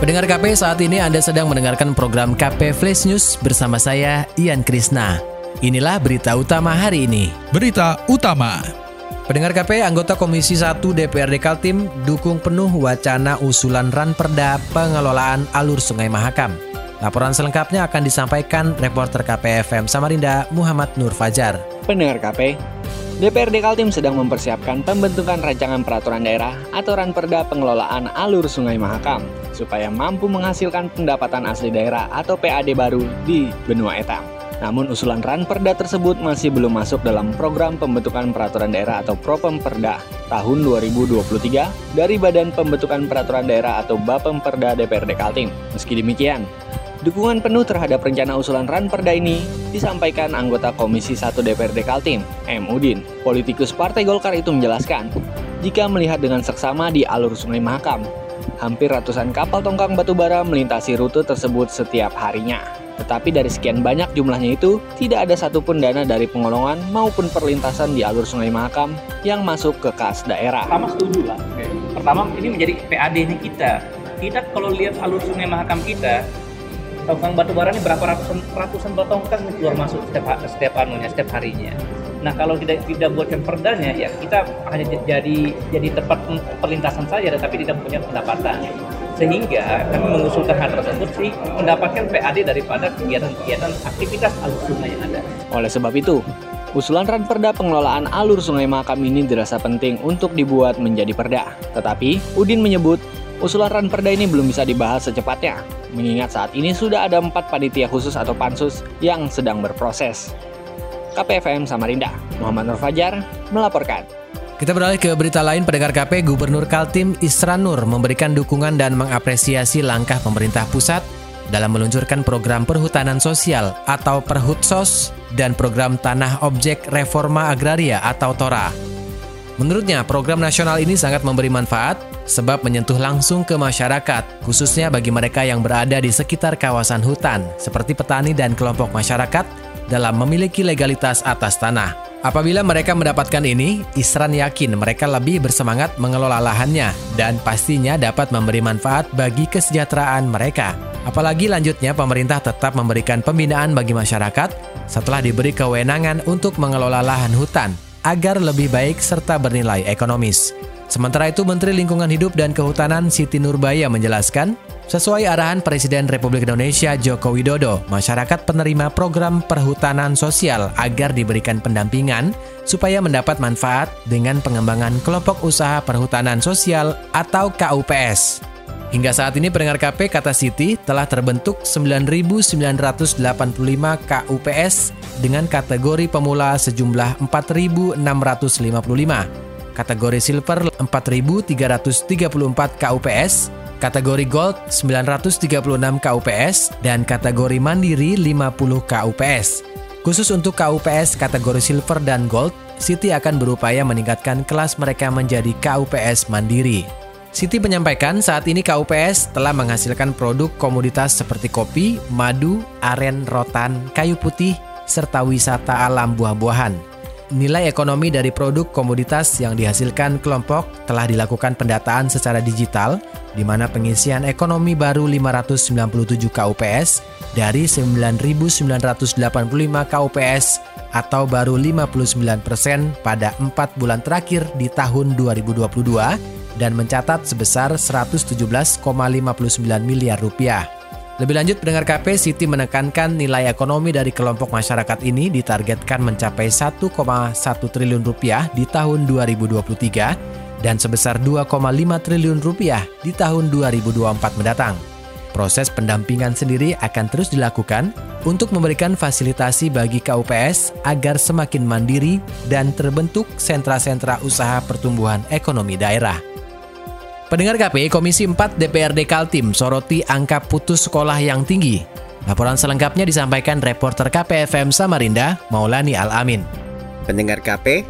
Pendengar KP saat ini Anda sedang mendengarkan program KP Flash News bersama saya Ian Krisna. Inilah berita utama hari ini. Berita utama. Pendengar KP, anggota Komisi 1 DPRD Kaltim dukung penuh wacana usulan Ranperda pengelolaan alur Sungai Mahakam. Laporan selengkapnya akan disampaikan reporter KPFM Samarinda Muhammad Nur Fajar. Pendengar KP, DPRD Kaltim sedang mempersiapkan pembentukan rancangan peraturan daerah atau ranperda pengelolaan alur Sungai Mahakam supaya mampu menghasilkan pendapatan asli daerah atau PAD baru di benua etam. Namun usulan ranperda tersebut masih belum masuk dalam program pembentukan peraturan daerah atau Propemperda tahun 2023 dari Badan Pembentukan Peraturan Daerah atau Bapemperda DPRD Kaltim. Meski demikian, Dukungan penuh terhadap rencana usulan Ranperda ini disampaikan anggota Komisi 1 DPRD Kaltim, M. Udin. Politikus Partai Golkar itu menjelaskan, jika melihat dengan seksama di alur Sungai Mahakam, hampir ratusan kapal tongkang batubara melintasi rute tersebut setiap harinya. Tetapi dari sekian banyak jumlahnya itu, tidak ada satupun dana dari pengolongan maupun perlintasan di alur Sungai Mahakam yang masuk ke kas daerah. Pertama setuju lah. Pertama ini menjadi PAD ini kita. Kita kalau lihat alur Sungai Mahakam kita, tongkang batu bara ini berapa ratusan ratusan tongkang keluar masuk setiap setiap anunya setiap harinya. Nah kalau tidak tidak buatkan perdanya ya kita hanya jadi jadi tempat perlintasan saja tetapi tidak punya pendapatan. Sehingga kami mengusulkan hal tersebut sih mendapatkan PAD daripada kegiatan-kegiatan aktivitas alur sungai yang ada. Oleh sebab itu, Usulan Ranperda pengelolaan alur Sungai Makam ini dirasa penting untuk dibuat menjadi perda. Tetapi, Udin menyebut usulan Ranperda ini belum bisa dibahas secepatnya mengingat saat ini sudah ada empat panitia khusus atau pansus yang sedang berproses. KPFM Samarinda, Muhammad Nur Fajar melaporkan. Kita beralih ke berita lain, pendengar KP Gubernur Kaltim Isran Nur memberikan dukungan dan mengapresiasi langkah pemerintah pusat dalam meluncurkan program perhutanan sosial atau Perhutsos dan program Tanah Objek Reforma Agraria atau TORA. Menurutnya, program nasional ini sangat memberi manfaat sebab menyentuh langsung ke masyarakat, khususnya bagi mereka yang berada di sekitar kawasan hutan, seperti petani dan kelompok masyarakat dalam memiliki legalitas atas tanah. Apabila mereka mendapatkan ini, Isran yakin mereka lebih bersemangat mengelola lahannya dan pastinya dapat memberi manfaat bagi kesejahteraan mereka. Apalagi lanjutnya pemerintah tetap memberikan pembinaan bagi masyarakat setelah diberi kewenangan untuk mengelola lahan hutan agar lebih baik serta bernilai ekonomis. Sementara itu, Menteri Lingkungan Hidup dan Kehutanan Siti Nurbaya menjelaskan, sesuai arahan Presiden Republik Indonesia Joko Widodo, masyarakat penerima program perhutanan sosial agar diberikan pendampingan supaya mendapat manfaat dengan pengembangan kelompok usaha perhutanan sosial atau KUPS. Hingga saat ini pendengar KP kata Siti telah terbentuk 9.985 KUPS dengan kategori pemula sejumlah 4.655 kategori silver 4.334 KUPS, kategori gold 936 KUPS, dan kategori mandiri 50 KUPS. Khusus untuk KUPS kategori silver dan gold, Siti akan berupaya meningkatkan kelas mereka menjadi KUPS mandiri. Siti menyampaikan saat ini KUPS telah menghasilkan produk komoditas seperti kopi, madu, aren, rotan, kayu putih, serta wisata alam buah-buahan nilai ekonomi dari produk komoditas yang dihasilkan kelompok telah dilakukan pendataan secara digital, di mana pengisian ekonomi baru 597 KUPS dari 9.985 KUPS atau baru 59 persen pada empat bulan terakhir di tahun 2022 dan mencatat sebesar 117,59 miliar rupiah. Lebih lanjut, pendengar KP, Siti menekankan nilai ekonomi dari kelompok masyarakat ini ditargetkan mencapai 1,1 triliun rupiah di tahun 2023 dan sebesar 2,5 triliun rupiah di tahun 2024 mendatang. Proses pendampingan sendiri akan terus dilakukan untuk memberikan fasilitasi bagi KUPS agar semakin mandiri dan terbentuk sentra-sentra usaha pertumbuhan ekonomi daerah. Pendengar KP, Komisi 4 DPRD Kaltim soroti angka putus sekolah yang tinggi. Laporan selengkapnya disampaikan reporter KPFM Samarinda, Maulani Al-Amin. Pendengar KP,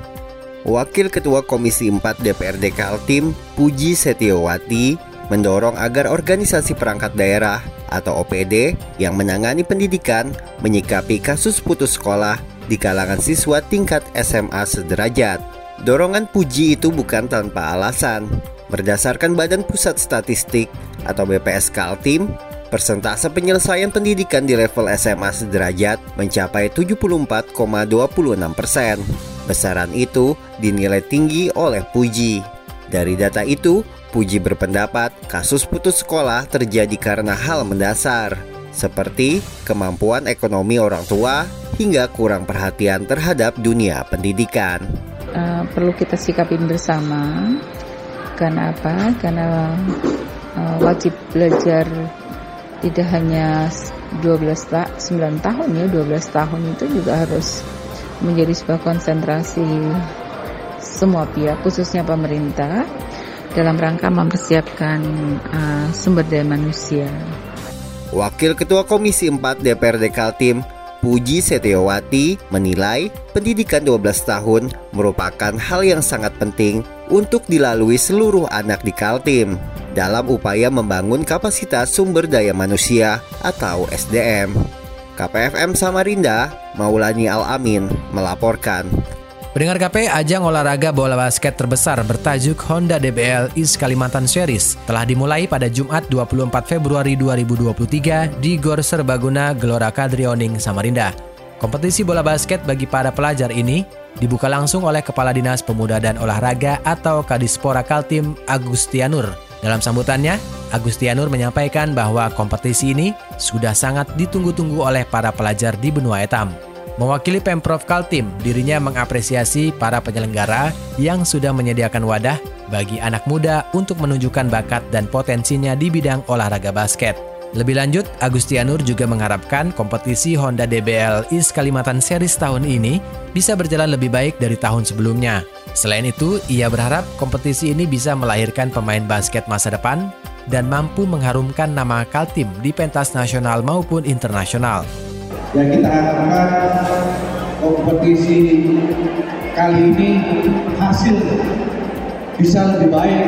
Wakil Ketua Komisi 4 DPRD Kaltim, Puji Setiawati, mendorong agar organisasi perangkat daerah atau OPD yang menangani pendidikan menyikapi kasus putus sekolah di kalangan siswa tingkat SMA sederajat. Dorongan Puji itu bukan tanpa alasan. Berdasarkan Badan Pusat Statistik atau BPS Kaltim, persentase penyelesaian pendidikan di level SMA sederajat mencapai 74,26 persen. Besaran itu dinilai tinggi oleh Puji. Dari data itu, Puji berpendapat kasus putus sekolah terjadi karena hal mendasar, seperti kemampuan ekonomi orang tua hingga kurang perhatian terhadap dunia pendidikan. Uh, perlu kita sikapin bersama karena apa? Karena uh, wajib belajar tidak hanya 12 ta 9 tahun ya, 12 tahun itu juga harus menjadi sebuah konsentrasi semua pihak khususnya pemerintah dalam rangka mempersiapkan uh, sumber daya manusia. Wakil Ketua Komisi 4 DPRD Kaltim Puji Setiawati menilai pendidikan 12 tahun merupakan hal yang sangat penting untuk dilalui seluruh anak di Kaltim dalam upaya membangun kapasitas sumber daya manusia atau SDM. KPFM Samarinda, Maulani Al-Amin melaporkan. Pendengar KP, ajang olahraga bola basket terbesar bertajuk Honda DBL East Kalimantan Series telah dimulai pada Jumat 24 Februari 2023 di Gor Serbaguna Gelora Kadrioning, Samarinda. Kompetisi bola basket bagi para pelajar ini dibuka langsung oleh Kepala Dinas Pemuda dan Olahraga atau Kadispora Kaltim Agustianur. Dalam sambutannya, Agustianur menyampaikan bahwa kompetisi ini sudah sangat ditunggu-tunggu oleh para pelajar di benua etam. Mewakili Pemprov Kaltim, dirinya mengapresiasi para penyelenggara yang sudah menyediakan wadah bagi anak muda untuk menunjukkan bakat dan potensinya di bidang olahraga basket. Lebih lanjut, Agustianur juga mengharapkan kompetisi Honda DBL East Kalimantan Series tahun ini bisa berjalan lebih baik dari tahun sebelumnya. Selain itu, ia berharap kompetisi ini bisa melahirkan pemain basket masa depan dan mampu mengharumkan nama Kaltim di pentas nasional maupun internasional ya kita harapkan kompetisi kali ini hasil bisa lebih baik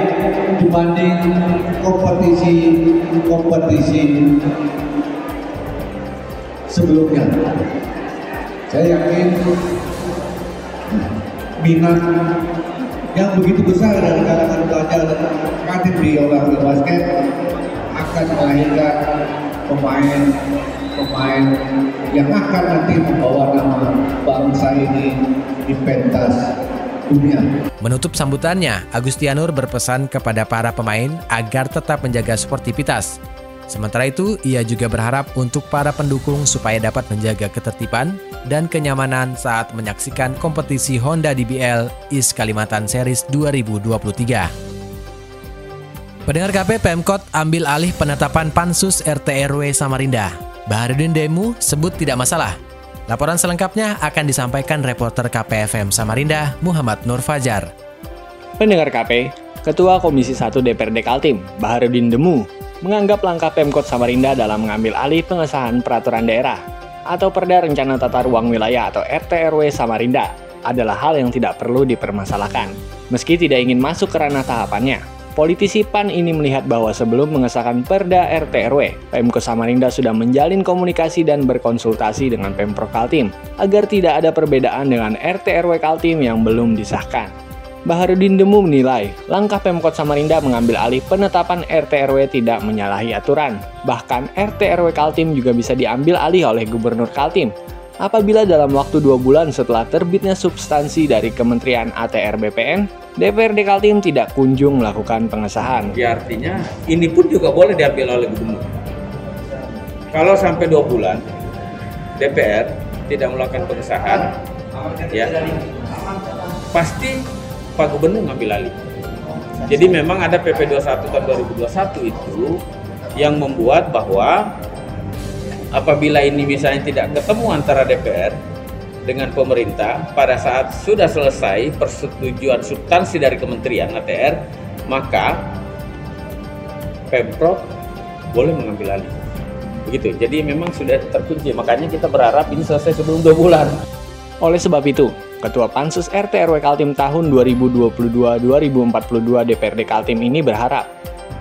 dibanding kompetisi kompetisi sebelumnya. Saya yakin minat yang begitu besar dari kalangan pelajar kreatif di olahraga basket akan melahirkan pemain pemain yang akan nanti membawa nama bangsa ini di pentas Menutup sambutannya, Agustianur berpesan kepada para pemain agar tetap menjaga sportivitas. Sementara itu, ia juga berharap untuk para pendukung supaya dapat menjaga ketertiban dan kenyamanan saat menyaksikan kompetisi Honda DBL East Kalimantan Series 2023. Pendengar KP Pemkot ambil alih penetapan Pansus RT RW Samarinda. Baharudin Demu sebut tidak masalah. Laporan selengkapnya akan disampaikan reporter KPFM Samarinda, Muhammad Nur Fajar. Pendengar KP, Ketua Komisi 1 DPRD Kaltim, Baharudin Demu, menganggap langkah Pemkot Samarinda dalam mengambil alih pengesahan peraturan daerah atau Perda Rencana Tata Ruang Wilayah atau RTRW Samarinda adalah hal yang tidak perlu dipermasalahkan, meski tidak ingin masuk ke ranah tahapannya. Politisi PAN ini melihat bahwa sebelum mengesahkan Perda RT RW, Pemko Samarinda sudah menjalin komunikasi dan berkonsultasi dengan Pemprov Kaltim agar tidak ada perbedaan dengan RT RW Kaltim yang belum disahkan. Baharudin Demu menilai, langkah Pemkot Samarinda mengambil alih penetapan RT RW tidak menyalahi aturan. Bahkan RT RW Kaltim juga bisa diambil alih oleh Gubernur Kaltim apabila dalam waktu dua bulan setelah terbitnya substansi dari Kementerian ATR BPN DPRD Kaltim tidak kunjung melakukan pengesahan. Ya artinya ini pun juga boleh diambil oleh gubernur. Kalau sampai dua bulan DPR tidak melakukan pengesahan, ya pasti Pak Gubernur ngambil alih. Jadi memang ada PP 21 tahun 2021 itu yang membuat bahwa apabila ini misalnya tidak ketemu antara DPR dengan pemerintah pada saat sudah selesai persetujuan substansi dari Kementerian ATR, maka Pemprov boleh mengambil alih. Begitu. Jadi memang sudah terkunci. Makanya kita berharap ini selesai sebelum dua bulan. Oleh sebab itu, Ketua Pansus RT RW Kaltim tahun 2022-2042 DPRD Kaltim ini berharap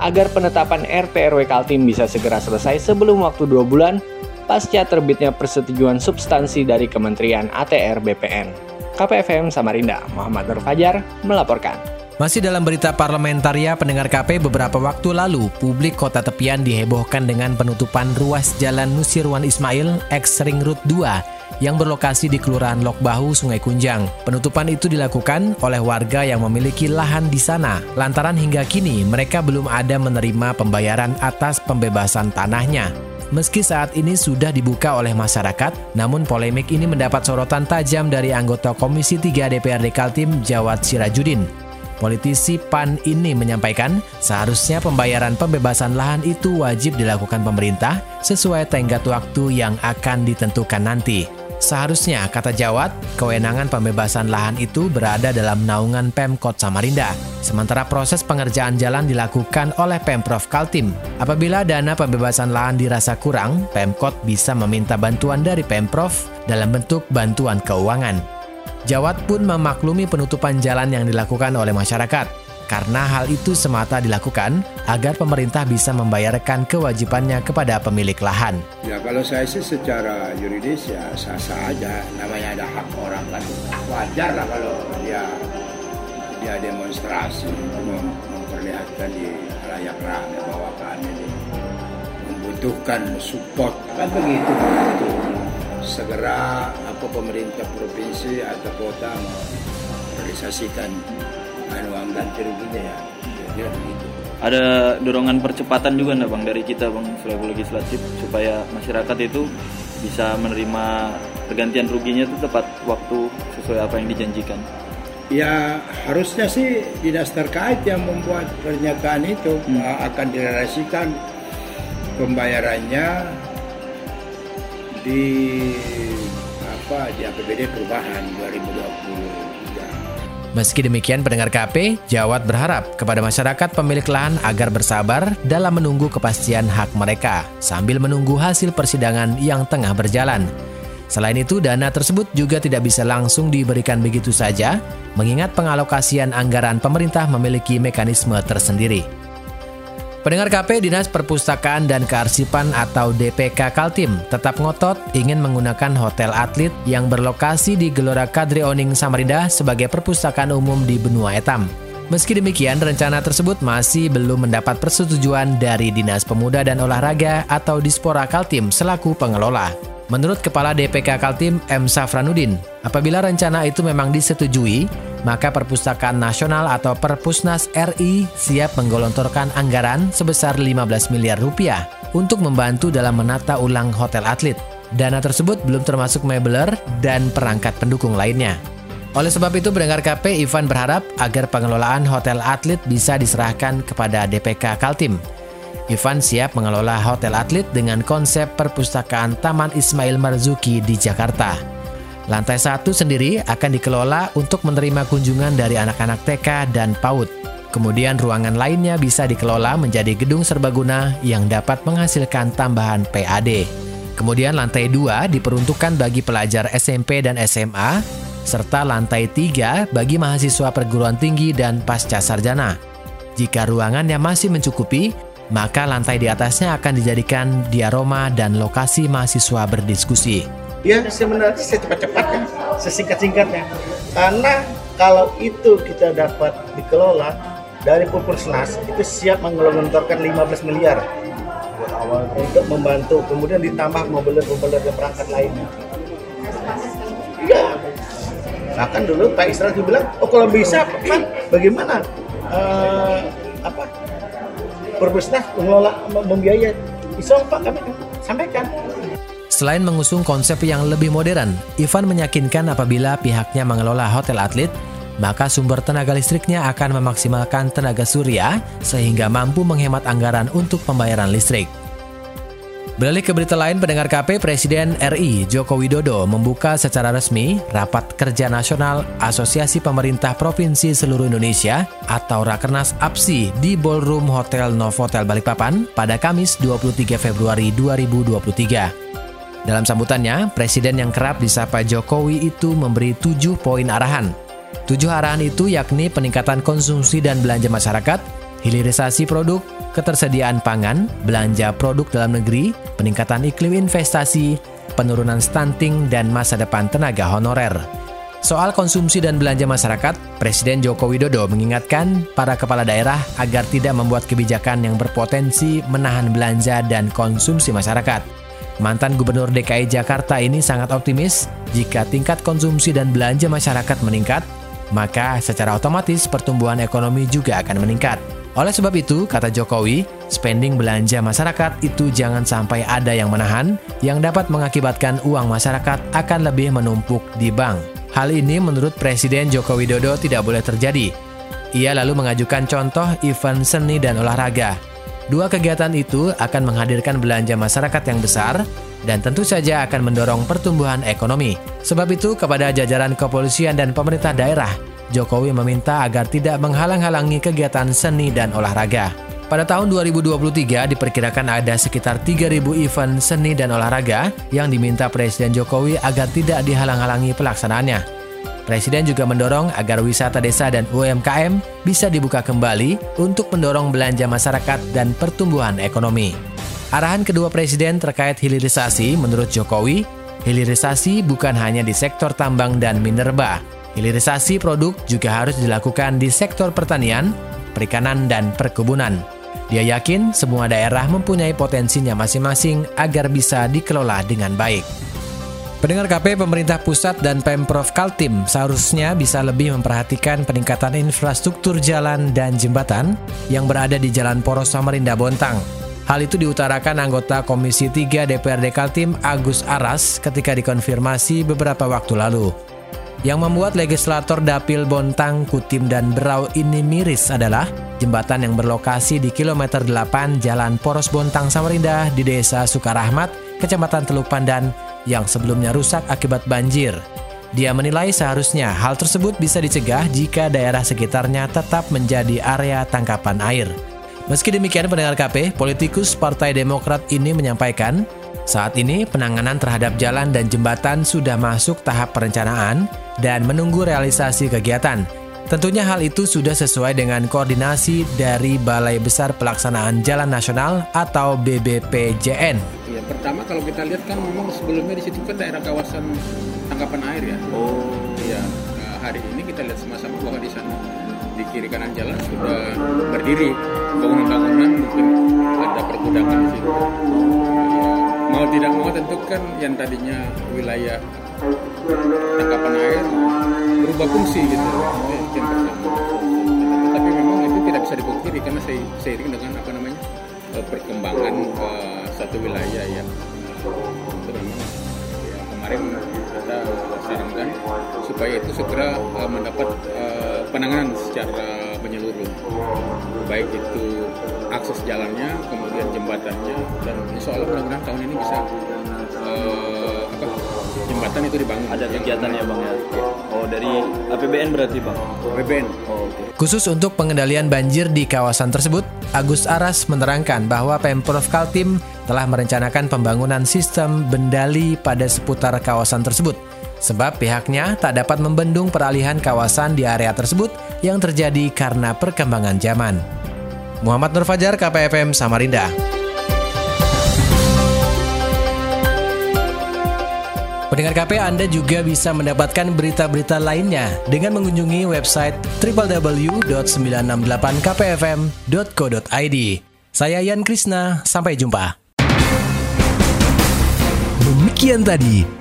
agar penetapan RT RW Kaltim bisa segera selesai sebelum waktu dua bulan pasca terbitnya persetujuan substansi dari Kementerian ATR BPN. KPFM Samarinda, Muhammad Nur Fajar melaporkan. Masih dalam berita parlamentaria pendengar KP beberapa waktu lalu, publik kota tepian dihebohkan dengan penutupan ruas jalan Nusirwan Ismail X Ring Road 2 yang berlokasi di Kelurahan Lok Bahu, Sungai Kunjang. Penutupan itu dilakukan oleh warga yang memiliki lahan di sana, lantaran hingga kini mereka belum ada menerima pembayaran atas pembebasan tanahnya. Meski saat ini sudah dibuka oleh masyarakat, namun polemik ini mendapat sorotan tajam dari anggota Komisi 3 DPRD Kaltim, Jawad Sirajudin. Politisi PAN ini menyampaikan, seharusnya pembayaran pembebasan lahan itu wajib dilakukan pemerintah sesuai tenggat waktu yang akan ditentukan nanti. Seharusnya, kata Jawat, kewenangan pembebasan lahan itu berada dalam naungan Pemkot Samarinda. Sementara proses pengerjaan jalan dilakukan oleh Pemprov Kaltim. Apabila dana pembebasan lahan dirasa kurang, Pemkot bisa meminta bantuan dari Pemprov dalam bentuk bantuan keuangan. Jawat pun memaklumi penutupan jalan yang dilakukan oleh masyarakat, karena hal itu semata dilakukan agar pemerintah bisa membayarkan kewajibannya kepada pemilik lahan. Ya kalau saya sih secara yuridis ya sah-sah aja, namanya ada hak orang kan wajar lah kalau dia dia demonstrasi mem memperlihatkan di layak bahwa kami membutuhkan support kan begitu. begitu segera apa pemerintah provinsi atau kota merealisasikan ruginya ya kira begitu. Ada dorongan percepatan juga enggak bang dari kita bang selaku legislatif supaya masyarakat itu bisa menerima pergantian ruginya itu tepat waktu sesuai apa yang dijanjikan. Ya harusnya sih dinas terkait yang membuat pernyataan itu hmm. akan direalisasikan pembayarannya di apa di APBD perubahan 2020. Meski demikian pendengar KP, Jawat berharap kepada masyarakat pemilik lahan agar bersabar dalam menunggu kepastian hak mereka sambil menunggu hasil persidangan yang tengah berjalan. Selain itu, dana tersebut juga tidak bisa langsung diberikan begitu saja, mengingat pengalokasian anggaran pemerintah memiliki mekanisme tersendiri. Pendengar KP Dinas Perpustakaan dan Kearsipan atau DPK Kaltim tetap ngotot ingin menggunakan hotel atlet yang berlokasi di Gelora Kadri Oning Samarinda sebagai perpustakaan umum di Benua Etam. Meski demikian, rencana tersebut masih belum mendapat persetujuan dari Dinas Pemuda dan Olahraga atau Dispora Kaltim selaku pengelola. Menurut Kepala DPK Kaltim M. Safranuddin, apabila rencana itu memang disetujui, maka Perpustakaan Nasional atau Perpusnas RI siap menggelontorkan anggaran sebesar 15 miliar rupiah untuk membantu dalam menata ulang hotel atlet. Dana tersebut belum termasuk mebeler dan perangkat pendukung lainnya. Oleh sebab itu, pendengar KP Ivan berharap agar pengelolaan hotel atlet bisa diserahkan kepada DPK Kaltim. Ivan siap mengelola hotel atlet dengan konsep perpustakaan Taman Ismail Marzuki di Jakarta. Lantai satu sendiri akan dikelola untuk menerima kunjungan dari anak-anak TK dan PAUD. Kemudian ruangan lainnya bisa dikelola menjadi gedung serbaguna yang dapat menghasilkan tambahan PAD. Kemudian lantai dua diperuntukkan bagi pelajar SMP dan SMA, serta lantai tiga bagi mahasiswa perguruan tinggi dan pasca sarjana. Jika ruangannya masih mencukupi, maka lantai di atasnya akan dijadikan diaroma dan lokasi mahasiswa berdiskusi. Ya sebenarnya secepat-cepatnya sesingkat-singkatnya. Karena kalau itu kita dapat dikelola dari Pupusnas itu siap menggelontorkan 15 miliar untuk membantu. Kemudian ditambah mobiler-mobiler dan perangkat lainnya iya. Bahkan dulu Pak Isra bilang oh kalau bisa Pak bagaimana uh, apa Pupusnas mengelola membiayai bisa Pak kami sampaikan Selain mengusung konsep yang lebih modern, Ivan meyakinkan apabila pihaknya mengelola hotel atlet, maka sumber tenaga listriknya akan memaksimalkan tenaga surya sehingga mampu menghemat anggaran untuk pembayaran listrik. Beralih ke berita lain, pendengar KP Presiden RI Joko Widodo membuka secara resmi Rapat Kerja Nasional Asosiasi Pemerintah Provinsi Seluruh Indonesia atau Rakernas APSI di Ballroom Hotel Novotel Balikpapan pada Kamis 23 Februari 2023. Dalam sambutannya, Presiden yang kerap disapa Jokowi itu memberi tujuh poin arahan. Tujuh arahan itu yakni peningkatan konsumsi dan belanja masyarakat, hilirisasi produk, ketersediaan pangan, belanja produk dalam negeri, peningkatan iklim investasi, penurunan stunting, dan masa depan tenaga honorer. Soal konsumsi dan belanja masyarakat, Presiden Joko Widodo mengingatkan para kepala daerah agar tidak membuat kebijakan yang berpotensi menahan belanja dan konsumsi masyarakat. Mantan Gubernur DKI Jakarta ini sangat optimis jika tingkat konsumsi dan belanja masyarakat meningkat, maka secara otomatis pertumbuhan ekonomi juga akan meningkat. Oleh sebab itu, kata Jokowi, spending belanja masyarakat itu jangan sampai ada yang menahan, yang dapat mengakibatkan uang masyarakat akan lebih menumpuk di bank. Hal ini menurut Presiden Joko Widodo tidak boleh terjadi. Ia lalu mengajukan contoh event seni dan olahraga. Dua kegiatan itu akan menghadirkan belanja masyarakat yang besar dan tentu saja akan mendorong pertumbuhan ekonomi. Sebab itu, kepada jajaran kepolisian dan pemerintah daerah, Jokowi meminta agar tidak menghalang-halangi kegiatan seni dan olahraga. Pada tahun 2023 diperkirakan ada sekitar 3.000 event seni dan olahraga yang diminta Presiden Jokowi agar tidak dihalang-halangi pelaksanaannya. Presiden juga mendorong agar wisata desa dan UMKM bisa dibuka kembali untuk mendorong belanja masyarakat dan pertumbuhan ekonomi. Arahan kedua presiden terkait hilirisasi menurut Jokowi, hilirisasi bukan hanya di sektor tambang dan minerba, Hilirisasi produk juga harus dilakukan di sektor pertanian, perikanan, dan perkebunan. Dia yakin semua daerah mempunyai potensinya masing-masing agar bisa dikelola dengan baik. Pendengar KP pemerintah pusat dan Pemprov Kaltim seharusnya bisa lebih memperhatikan peningkatan infrastruktur jalan dan jembatan yang berada di Jalan Poros Samarinda Bontang. Hal itu diutarakan anggota Komisi 3 DPRD Kaltim Agus Aras ketika dikonfirmasi beberapa waktu lalu. Yang membuat legislator Dapil Bontang, Kutim, dan Berau ini miris adalah jembatan yang berlokasi di kilometer 8 Jalan Poros Bontang Samarinda di Desa Sukarahmat, Kecamatan Teluk Pandan yang sebelumnya rusak akibat banjir. Dia menilai seharusnya hal tersebut bisa dicegah jika daerah sekitarnya tetap menjadi area tangkapan air. Meski demikian pendengar KP, politikus Partai Demokrat ini menyampaikan saat ini penanganan terhadap jalan dan jembatan sudah masuk tahap perencanaan dan menunggu realisasi kegiatan. Tentunya hal itu sudah sesuai dengan koordinasi dari Balai Besar Pelaksanaan Jalan Nasional atau BBPJN. Ya, pertama kalau kita lihat kan memang sebelumnya di situ kan daerah kawasan tangkapan air ya. Oh. Iya. Nah, hari ini kita lihat sama-sama bahwa di sana di kiri kanan jalan sudah berdiri bangunan-bangunan mungkin ada pergudangan di situ. Mau tidak mau tentu kan yang tadinya wilayah tangkapan air berubah fungsi gitu. Yang tapi memang itu tidak bisa dipungkiri karena seiring dengan apa namanya eh, perkembangan uh, satu wilayah ya memang ya, kemarin kita sarankan supaya itu segera uh, mendapat uh, penanganan secara menyeluruh baik itu akses jalannya kemudian jembatannya dan insya Allah mudah-mudahan tahun ini bisa uh, apa jembatan itu dibangun. Ada kegiatan ya bang ya? Oh dari APBN berarti bang? APBN. Oh, okay. Khusus untuk pengendalian banjir di kawasan tersebut, Agus Aras menerangkan bahwa Pemprov Kaltim telah merencanakan pembangunan sistem bendali pada seputar kawasan tersebut. Sebab pihaknya tak dapat membendung peralihan kawasan di area tersebut yang terjadi karena perkembangan zaman. Muhammad Nur Fajar, KPFM Samarinda. Pendengar KP Anda juga bisa mendapatkan berita-berita lainnya dengan mengunjungi website www.968kpfm.co.id. Saya Yan Krisna, sampai jumpa. Demikian tadi